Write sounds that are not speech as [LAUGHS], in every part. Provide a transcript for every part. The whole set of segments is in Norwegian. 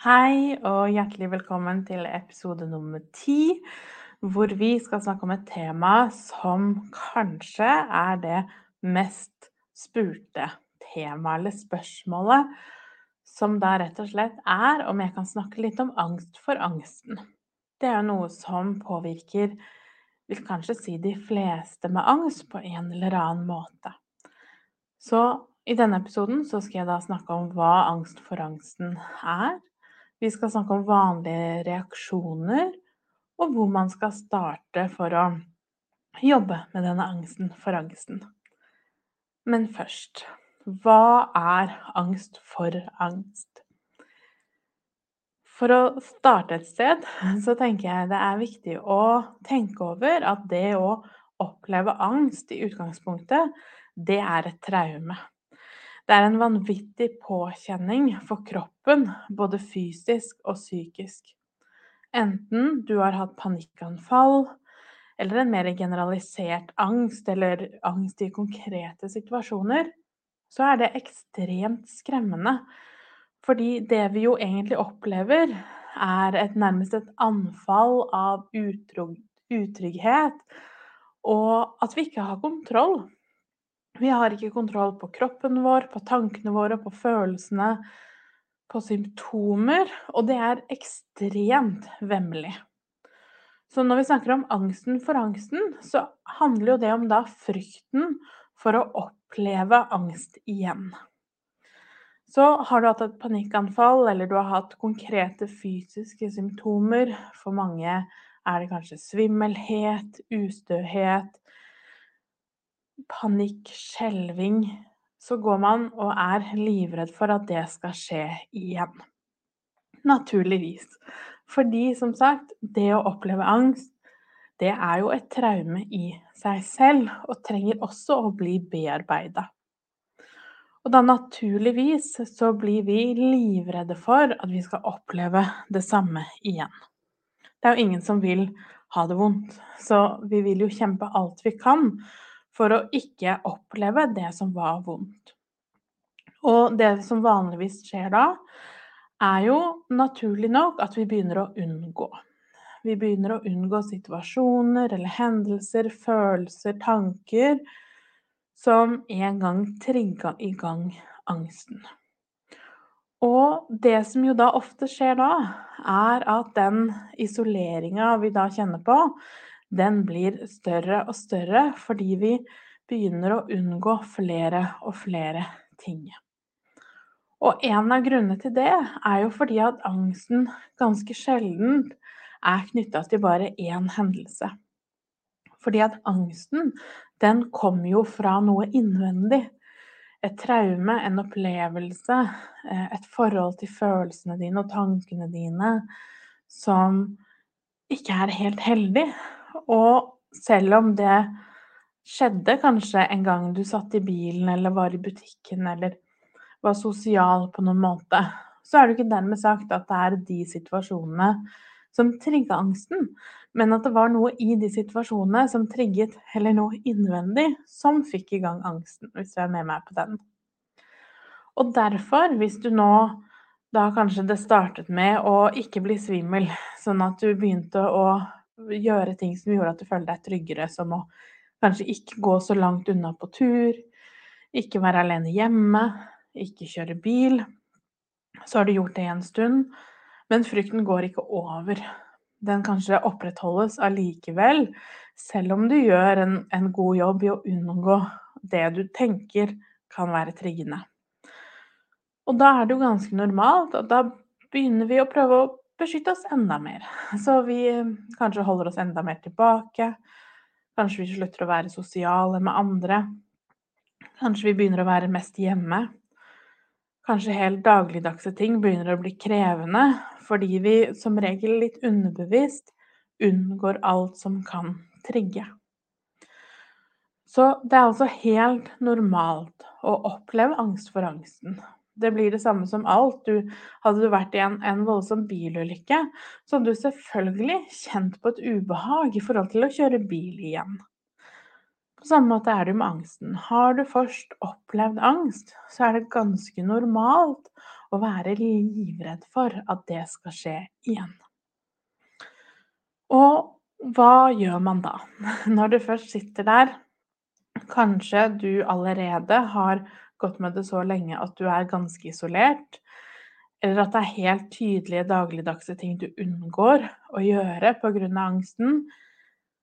Hei og hjertelig velkommen til episode nummer ti, hvor vi skal snakke om et tema som kanskje er det mest spurte temaet eller spørsmålet, som da rett og slett er om jeg kan snakke litt om angst for angsten. Det er noe som påvirker, vil kanskje si de fleste med angst på en eller annen måte. Så i denne episoden så skal jeg da snakke om hva angst for angsten er vi skal snakke om vanlige reaksjoner, og hvor man skal starte for å jobbe med denne angsten for angsten. Men først hva er angst for angst? For å starte et sted, så tenker jeg det er viktig å tenke over at det å oppleve angst i utgangspunktet, det er et traume. Det er en vanvittig påkjenning for kroppen, både fysisk og psykisk. Enten du har hatt panikkanfall, eller en mer generalisert angst, eller angst i konkrete situasjoner, så er det ekstremt skremmende. Fordi det vi jo egentlig opplever, er et, nærmest et anfall av utrygghet, og at vi ikke har kontroll. Vi har ikke kontroll på kroppen vår, på tankene våre, på følelsene, på symptomer, og det er ekstremt vemmelig. Så når vi snakker om angsten for angsten, så handler jo det om da frykten for å oppleve angst igjen. Så har du hatt et panikkanfall, eller du har hatt konkrete fysiske symptomer. For mange er det kanskje svimmelhet, ustøhet, panikk, skjelving, så går man og er livredd for at det skal skje igjen. Naturligvis. Fordi, som sagt, det å oppleve angst, det er jo et traume i seg selv, og trenger også å bli bearbeida. Og da naturligvis så blir vi livredde for at vi skal oppleve det samme igjen. Det er jo ingen som vil ha det vondt, så vi vil jo kjempe alt vi kan for å ikke oppleve det som var vondt. Og det som vanligvis skjer da, er jo naturlig nok at vi begynner å unngå. Vi begynner å unngå situasjoner eller hendelser, følelser, tanker som en gang trigga i gang angsten. Og det som jo da ofte skjer da, er at den isoleringa vi da kjenner på, den blir større og større fordi vi begynner å unngå flere og flere ting. Og en av grunnene til det er jo fordi at angsten ganske sjelden er knytta til bare én hendelse. Fordi at angsten, den kommer jo fra noe innvendig. Et traume, en opplevelse, eh, et forhold til følelsene dine og tankene dine som ikke er helt heldig. Og selv om det skjedde kanskje en gang du satt i bilen eller var i butikken eller var sosial på noen måte, så er det ikke dermed sagt at det er de situasjonene som trigga angsten, men at det var noe i de situasjonene som trigget, eller noe innvendig, som fikk i gang angsten, hvis du er med meg på den. Og derfor, hvis du nå da kanskje det startet med å ikke bli svimmel, sånn at du begynte å gjøre ting som gjorde at du føler deg tryggere, som å kanskje ikke gå så langt unna på tur, ikke være alene hjemme, ikke kjøre bil. Så har du gjort det en stund, men frykten går ikke over. Den kanskje opprettholdes allikevel, selv om du gjør en, en god jobb i å unngå det du tenker kan være triggende. Og da er det jo ganske normalt og da begynner vi å prøve å beskytte oss enda mer. [LAUGHS] Så vi eh, kanskje holder oss enda mer tilbake. Kanskje vi slutter å være sosiale med andre. Kanskje vi begynner å være mest hjemme. Kanskje helt dagligdagse ting begynner å bli krevende fordi vi som regel litt underbevisst unngår alt som kan trigge. Så det er altså helt normalt å oppleve angst for angsten. Det blir det samme som alt. Du, hadde du vært i en, en voldsom bilulykke, så hadde du selvfølgelig kjent på et ubehag i forhold til å kjøre bil igjen. På samme måte er det med angsten. Har du først opplevd angst, så er det ganske normalt å være livredd for at det skal skje igjen. Og hva gjør man da? [LAUGHS] Når du først sitter der, kanskje du allerede har gått med det så lenge at du er ganske isolert, eller at det er helt tydelige dagligdagse ting du unngår å gjøre pga. angsten,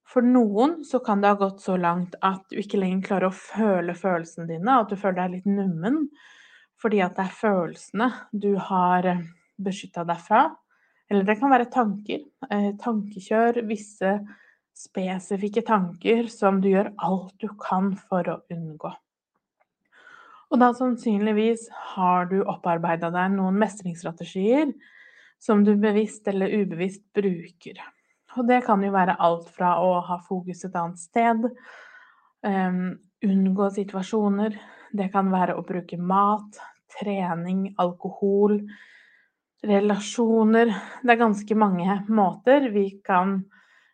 for noen så kan det ha gått så langt at du ikke lenger klarer å føle følelsene dine, at du føler deg litt nummen fordi at det er følelsene du har eh, beskytta deg fra. Eller det kan være tanker. Eh, tankekjør, visse spesifikke tanker som du gjør alt du kan for å unngå. Og da sannsynligvis har du opparbeida deg noen mestringsstrategier som du bevisst eller ubevisst bruker. Og det kan jo være alt fra å ha fokus et annet sted, um, unngå situasjoner, det kan være å bruke mat, trening, alkohol, relasjoner Det er ganske mange måter vi kan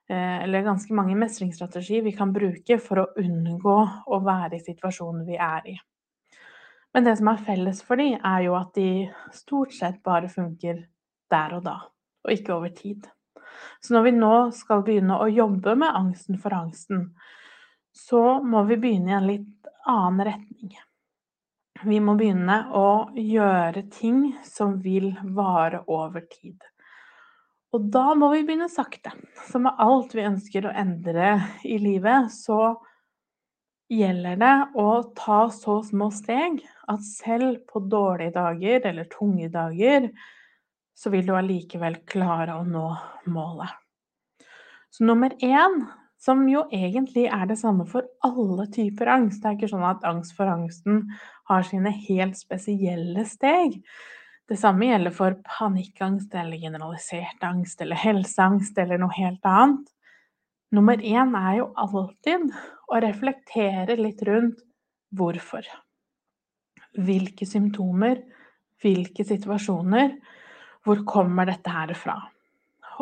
eh, Eller ganske mange mestringsstrategier vi kan bruke for å unngå å være i situasjonen vi er i. Men det som er felles for de, er jo at de stort sett bare funker der og da, og ikke over tid. Så når vi nå skal begynne å jobbe med angsten for angsten, så må vi begynne i en litt annen retning. Vi må begynne å gjøre ting som vil vare over tid. Og da må vi begynne sakte. Så med alt vi ønsker å endre i livet, så gjelder det å ta så små steg at selv på dårlige dager eller tunge dager, så vil du allikevel klare å nå målet. Så nummer én, som jo egentlig er det samme for alle typer angst Det er ikke sånn at angst for angsten har sine helt spesielle steg. Det samme gjelder for panikkangst eller generalisert angst eller helseangst eller noe helt annet. Nummer én er jo alltid å reflektere litt rundt hvorfor. Hvilke symptomer, hvilke situasjoner hvor kommer dette her fra?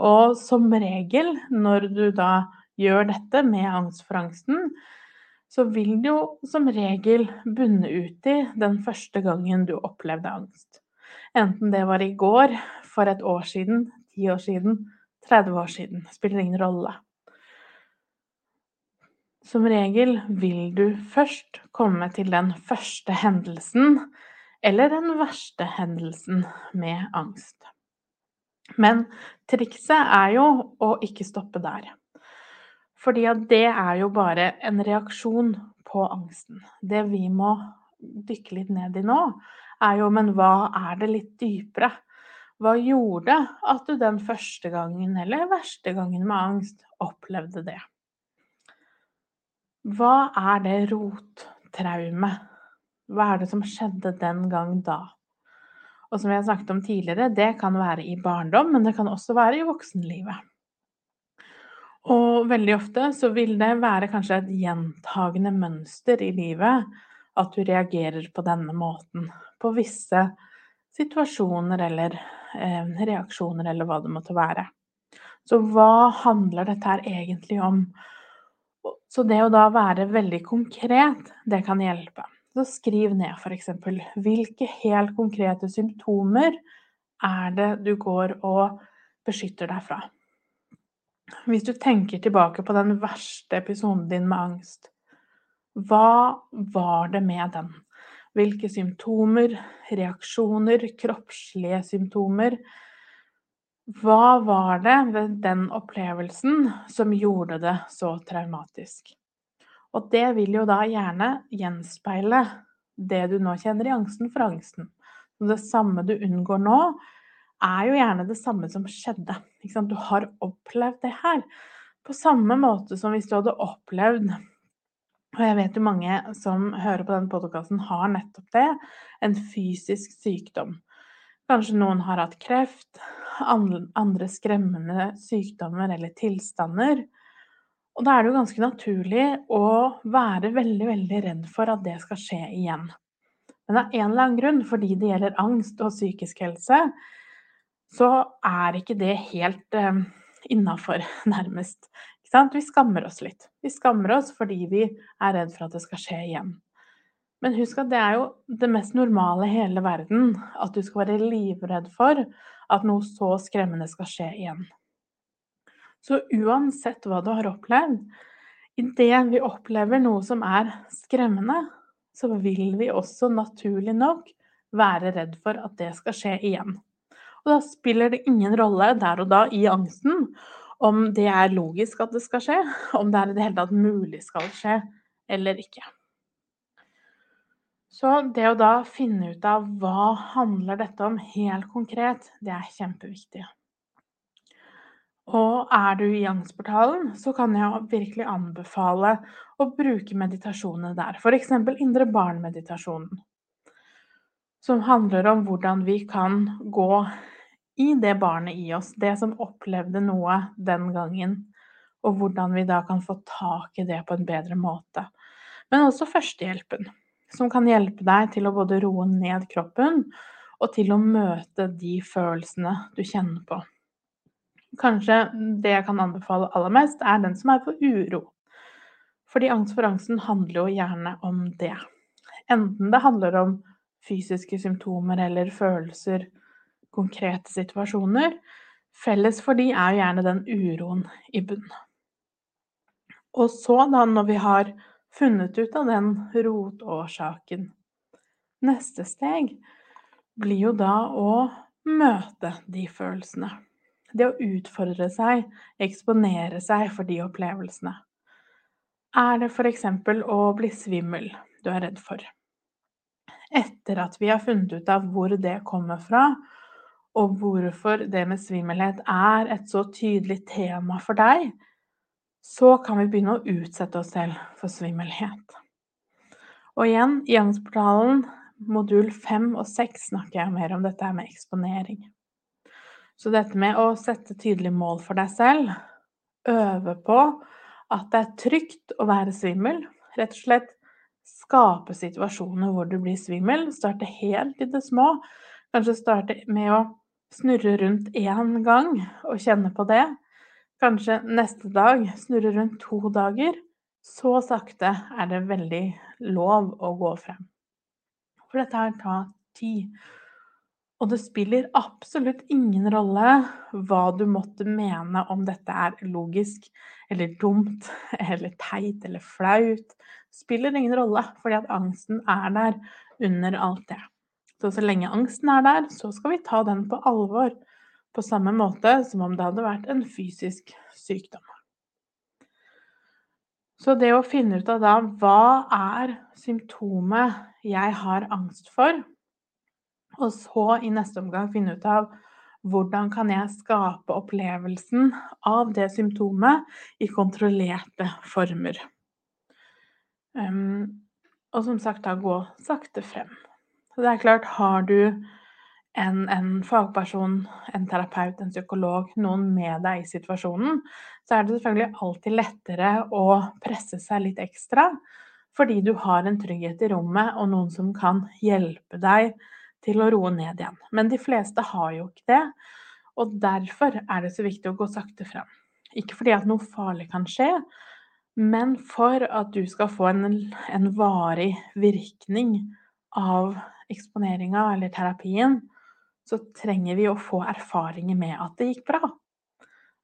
Og som regel, når du da gjør dette med angst for angsten, så vil det jo som regel bunne ut i den første gangen du opplevde angst. Enten det var i går, for et år siden, ti år siden, 30 år siden. Spiller ingen rolle. Som regel vil du først komme til den første hendelsen eller den verste hendelsen med angst. Men trikset er jo å ikke stoppe der. Fordi at det er jo bare en reaksjon på angsten. Det vi må dykke litt ned i nå, er jo men hva er det litt dypere? Hva gjorde at du den første gangen, eller verste gangen med angst, opplevde det? Hva er det rottraumet? Hva er det som skjedde den gang da? Og som vi har snakket om tidligere, det kan være i barndom, men det kan også være i voksenlivet. Og veldig ofte så vil det være kanskje et gjentagende mønster i livet at du reagerer på denne måten på visse situasjoner eller eh, reaksjoner eller hva det måtte være. Så hva handler dette her egentlig om? Så det å da være veldig konkret, det kan hjelpe. Så skriv ned f.eks. hvilke helt konkrete symptomer er det du går og beskytter deg fra. Hvis du tenker tilbake på den verste episoden din med angst, hva var det med den? Hvilke symptomer, reaksjoner, kroppslige symptomer? Hva var det ved den opplevelsen som gjorde det så traumatisk? Og det vil jo da gjerne gjenspeile det du nå kjenner i angsten for angsten. Så det samme du unngår nå, er jo gjerne det samme som skjedde. Du har opplevd det her. På samme måte som hvis du hadde opplevd og jeg vet jo mange som hører på denne podkasten, har nettopp det en fysisk sykdom. Kanskje noen har hatt kreft, andre skremmende sykdommer eller tilstander. Og da er det jo ganske naturlig å være veldig, veldig redd for at det skal skje igjen. Men av en eller annen grunn, fordi det gjelder angst og psykisk helse, så er ikke det helt eh, innafor, [LAUGHS] nærmest. Vi skammer oss litt. Vi skammer oss fordi vi er redd for at det skal skje igjen. Men husk at det er jo det mest normale i hele verden at du skal være livredd for at noe så skremmende skal skje igjen. Så uansett hva du har opplevd, idet vi opplever noe som er skremmende, så vil vi også naturlig nok være redd for at det skal skje igjen. Og da spiller det ingen rolle der og da i angsten om det er logisk at det skal skje, om det er i det hele tatt mulig skal skje eller ikke. Så det å da finne ut av hva handler dette om helt konkret, det er kjempeviktig. Og er du i Angstportalen, så kan jeg virkelig anbefale å bruke meditasjonene der. F.eks. Indre barn-meditasjonen. Som handler om hvordan vi kan gå i det barnet i oss, det som opplevde noe den gangen. Og hvordan vi da kan få tak i det på en bedre måte. Men også førstehjelpen som kan hjelpe deg til å både roe ned kroppen og til å møte de følelsene du kjenner på. Kanskje det jeg kan anbefale aller mest, er den som er for uro. Fordi angst for angsten handler jo gjerne om det. Enten det handler om fysiske symptomer eller følelser, konkrete situasjoner. Felles for de er jo gjerne den uroen i bunn. Og så, da, når vi har funnet ut av den rotårsaken. Neste steg blir jo da å møte de følelsene. Det å utfordre seg, eksponere seg for de opplevelsene. Er det f.eks. å bli svimmel du er redd for? Etter at vi har funnet ut av hvor det kommer fra, og hvorfor det med svimmelhet er et så tydelig tema for deg, så kan vi begynne å utsette oss selv for svimmelhet. Og igjen, i Angstportalen modul 5 og 6 snakker jeg mer om dette med eksponering. Så dette med å sette tydelige mål for deg selv, øve på at det er trygt å være svimmel, rett og slett skape situasjoner hvor du blir svimmel, starte helt i det små, kanskje starte med å snurre rundt én gang og kjenne på det, Kanskje neste dag snurre rundt to dager. Så sakte er det veldig lov å gå frem. For dette her tar tid. Og det spiller absolutt ingen rolle hva du måtte mene om dette er logisk eller dumt eller teit eller flaut. Det spiller ingen rolle, fordi at angsten er der under alt det. Så så lenge angsten er der, så skal vi ta den på alvor på samme måte som om det hadde vært en fysisk sykdom. Så det å finne ut av da hva er symptomet jeg har angst for, og så i neste omgang finne ut av hvordan kan jeg skape opplevelsen av det symptomet i kontrollerte former. Um, og som sagt da gå sakte frem. Så det er klart, har du en, en, fagperson, en terapeut, en psykolog, noen med deg i situasjonen, så er det selvfølgelig alltid lettere å presse seg litt ekstra. Fordi du har en trygghet i rommet og noen som kan hjelpe deg til å roe ned igjen. Men de fleste har jo ikke det, og derfor er det så viktig å gå sakte frem. Ikke fordi at noe farlig kan skje, men for at du skal få en, en varig virkning av eksponeringa eller terapien, så trenger vi å få erfaringer med at det gikk bra.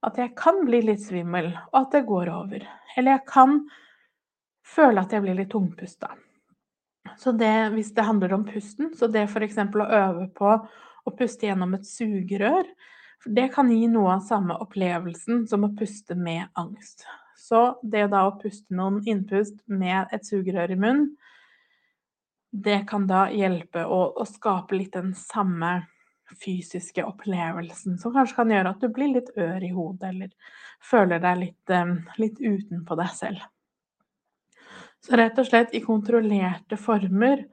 At jeg kan bli litt svimmel, og at det går over. Eller jeg kan føle at jeg blir litt tungpusta. Så det, hvis det handler om pusten, så det f.eks. å øve på å puste gjennom et sugerør, det kan gi noe av samme opplevelsen som å puste med angst. Så det da å puste noen innpust med et sugerør i munnen, det kan da hjelpe å, å skape litt den samme fysiske opplevelsen som kanskje kan gjøre at du blir litt ør i hodet, eller føler deg litt, eh, litt utenpå deg selv. Så rett og slett i kontrollerte former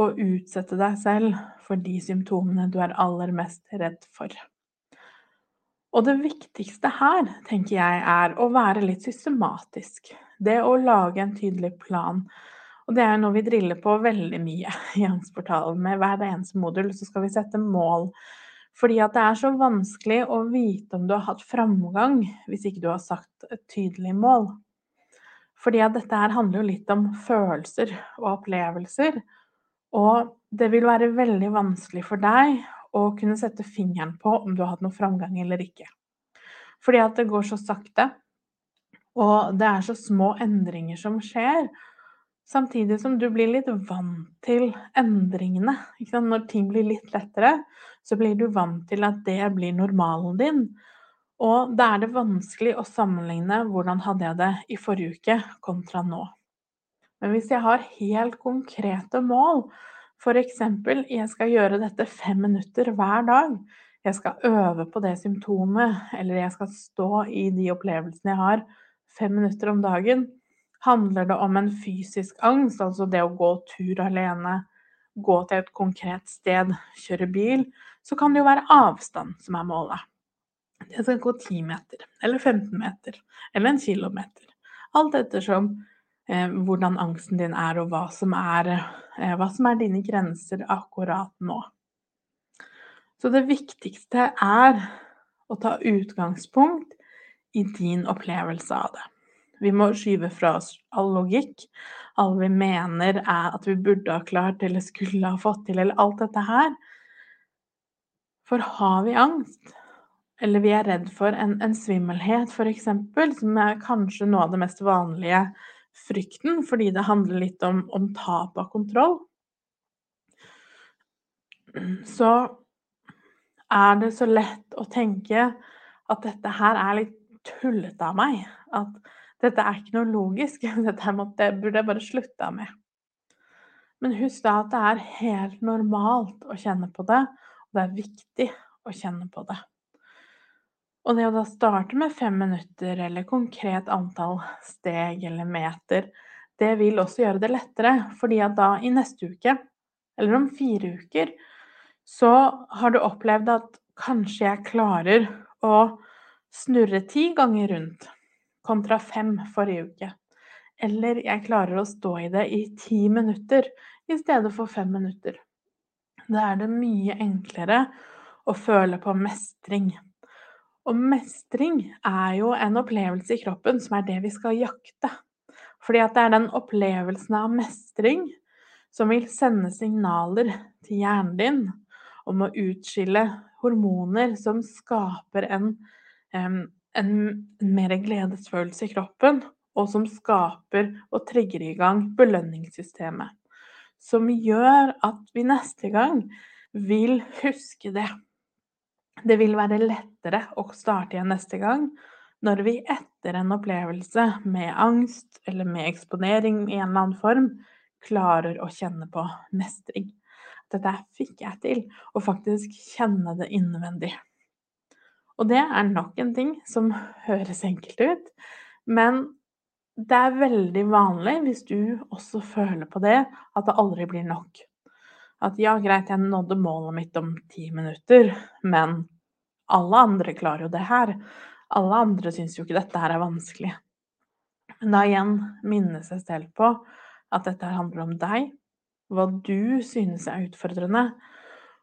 å utsette deg selv for de symptomene du er aller mest redd for. Og det viktigste her, tenker jeg, er å være litt systematisk. Det å lage en tydelig plan. Og det er jo noe vi driller på veldig mye [LAUGHS] i Angstportalen. Med hver eneste modul så skal vi sette mål. Fordi at det er så vanskelig å vite om du har hatt framgang hvis ikke du har sagt et tydelig mål. Fordi at dette her handler jo litt om følelser og opplevelser. Og det vil være veldig vanskelig for deg å kunne sette fingeren på om du har hatt noe framgang eller ikke. Fordi at det går så sakte, og det er så små endringer som skjer. Samtidig som du blir litt vant til endringene. Når ting blir litt lettere, så blir du vant til at det blir normalen din. Og da er det vanskelig å sammenligne hvordan hadde jeg det i forrige uke kontra nå. Men hvis jeg har helt konkrete mål, F.eks. jeg skal gjøre dette fem minutter hver dag. Jeg skal øve på det symptomet, eller jeg skal stå i de opplevelsene jeg har fem minutter om dagen. Handler det om en fysisk angst, altså det å gå tur alene, gå til et konkret sted, kjøre bil, så kan det jo være avstand som er målet. Det skal gå 10 meter, eller 15 meter, eller en kilometer. Alt ettersom eh, hvordan angsten din er, og hva som er, eh, hva som er dine grenser akkurat nå. Så det viktigste er å ta utgangspunkt i din opplevelse av det. Vi må skyve fra oss all logikk, alle vi mener er at vi burde ha klart eller skulle ha fått til, eller alt dette her. For har vi angst, eller vi er redd for en, en svimmelhet f.eks., som er kanskje noe av det mest vanlige frykten, fordi det handler litt om, om tap av kontroll, så er det så lett å tenke at dette her er litt tullete av meg. At dette er ikke noe logisk. [LAUGHS] Dette måtte, burde jeg bare slutta med. Men husk da at det er helt normalt å kjenne på det, og det er viktig å kjenne på det. Og det å da starte med fem minutter eller konkret antall steg eller meter, det vil også gjøre det lettere, fordi at da i neste uke, eller om fire uker, så har du opplevd at kanskje jeg klarer å snurre ti ganger rundt kontra fem forrige uke. Eller jeg klarer å stå i det i ti minutter i stedet for fem minutter. Da er det mye enklere å føle på mestring. Og mestring er jo en opplevelse i kroppen som er det vi skal jakte. Fordi at det er den opplevelsen av mestring som vil sende signaler til hjernen din om å utskille hormoner som skaper en, en, mer gledesfølelse i kroppen, og som skaper og trigger i gang belønningssystemet. Som gjør at vi neste gang vil huske det. Det vil være lettere å starte igjen neste gang når vi etter en opplevelse med angst eller med eksponering i en eller annen form klarer å kjenne på mestring. Dette fikk jeg til, og faktisk kjenne det innvendig. Og det er nok en ting som [LAUGHS] høres enkelt ut, men det er veldig vanlig hvis du også føler på det, at det aldri blir nok. At ja, greit, jeg nådde målet mitt om ti minutter, men alle andre klarer jo det her. Alle andre syns jo ikke dette her er vanskelig. Men da igjen minne seg selv på at dette handler om deg, hva du synes er utfordrende.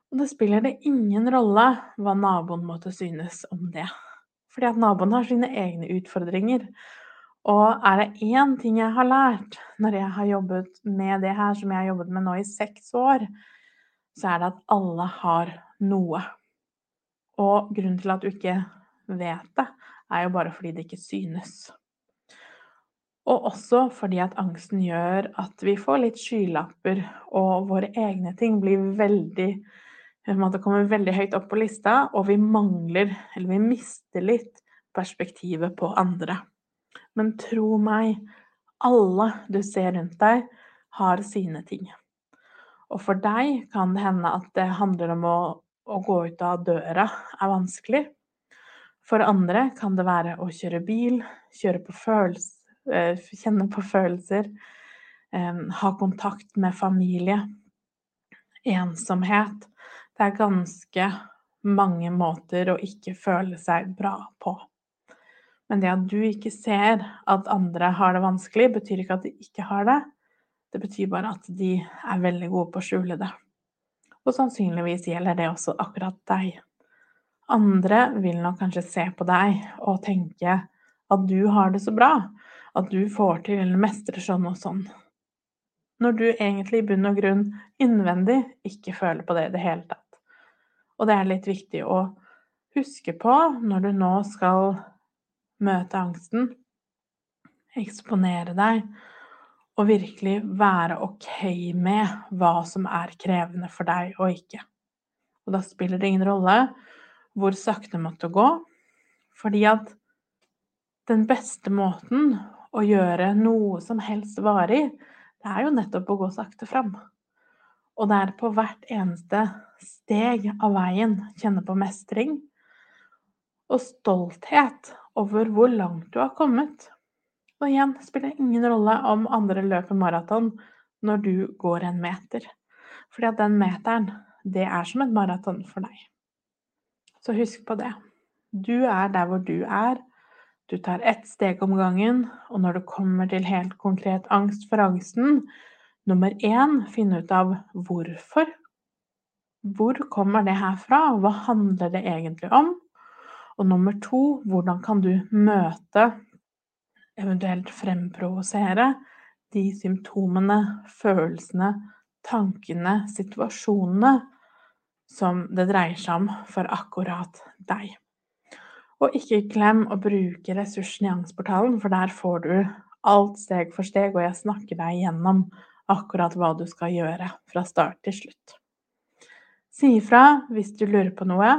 Og det spiller det ingen rolle hva naboen måtte synes om det. Fordi at naboen har sine egne utfordringer. Og er det én ting jeg har lært når jeg har jobbet med det her som jeg har jobbet med nå i seks år, så er det at alle har noe. Og grunnen til at du ikke vet det, er jo bare fordi det ikke synes. Og også fordi at angsten gjør at vi får litt skylapper, og våre egne ting blir veldig det kommer veldig høyt opp på lista, og vi mangler, eller vi mister litt, perspektivet på andre. Men tro meg, alle du ser rundt deg, har sine ting. Og for deg kan det hende at det handler om å, å gå ut av døra er vanskelig. For andre kan det være å kjøre bil, kjøre på følelser, eh, kjenne på følelser, eh, ha kontakt med familie, ensomhet. Det er ganske mange måter å ikke føle seg bra på. Men det at du ikke ser at andre har det vanskelig, betyr ikke at de ikke har det. Det betyr bare at de er veldig gode på å skjule det. Og sannsynligvis gjelder det også akkurat deg. Andre vil nok kanskje se på deg og tenke at du har det så bra, at du får til eller mestrer sånn og sånn. Når du egentlig i bunn og grunn innvendig ikke føler på det i det hele tatt. Og det er litt viktig å huske på når du nå skal møte angsten, eksponere deg og virkelig være ok med hva som er krevende for deg og ikke. Og da spiller det ingen rolle hvor sakte måtte gå, fordi at den beste måten å gjøre noe som helst varig, det er jo nettopp å gå sakte fram. Og det er på hvert eneste steg av veien kjenne på mestring og stolthet over hvor langt du har kommet. Og igjen spiller det ingen rolle om andre løper maraton når du går en meter. Fordi at den meteren, det er som et maraton for deg. Så husk på det. Du er der hvor du er. Du tar ett steg om gangen, og når det kommer til helt konkret angst for angsten, Nummer én finne ut av hvorfor. Hvor kommer det her fra, hva handler det egentlig om? Og nummer to, hvordan kan du møte, eventuelt fremprovosere, de symptomene, følelsene, tankene, situasjonene som det dreier seg om for akkurat deg. Og ikke glem å bruke ressursen i Angstportalen, for der får du alt steg for steg, og jeg snakker deg igjennom akkurat hva du skal gjøre fra start til slutt. Si ifra hvis du lurer på noe.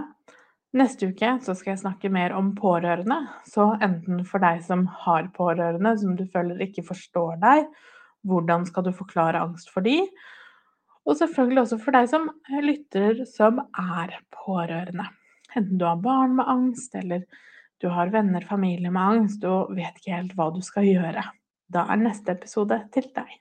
Neste uke så skal jeg snakke mer om pårørende. Så enten for deg som har pårørende som du føler ikke forstår deg, hvordan skal du forklare angst for de? Og selvfølgelig også for deg som lytter som er pårørende. Enten du har barn med angst, eller du har venner, familie med angst og vet ikke helt hva du skal gjøre. Da er neste episode til deg.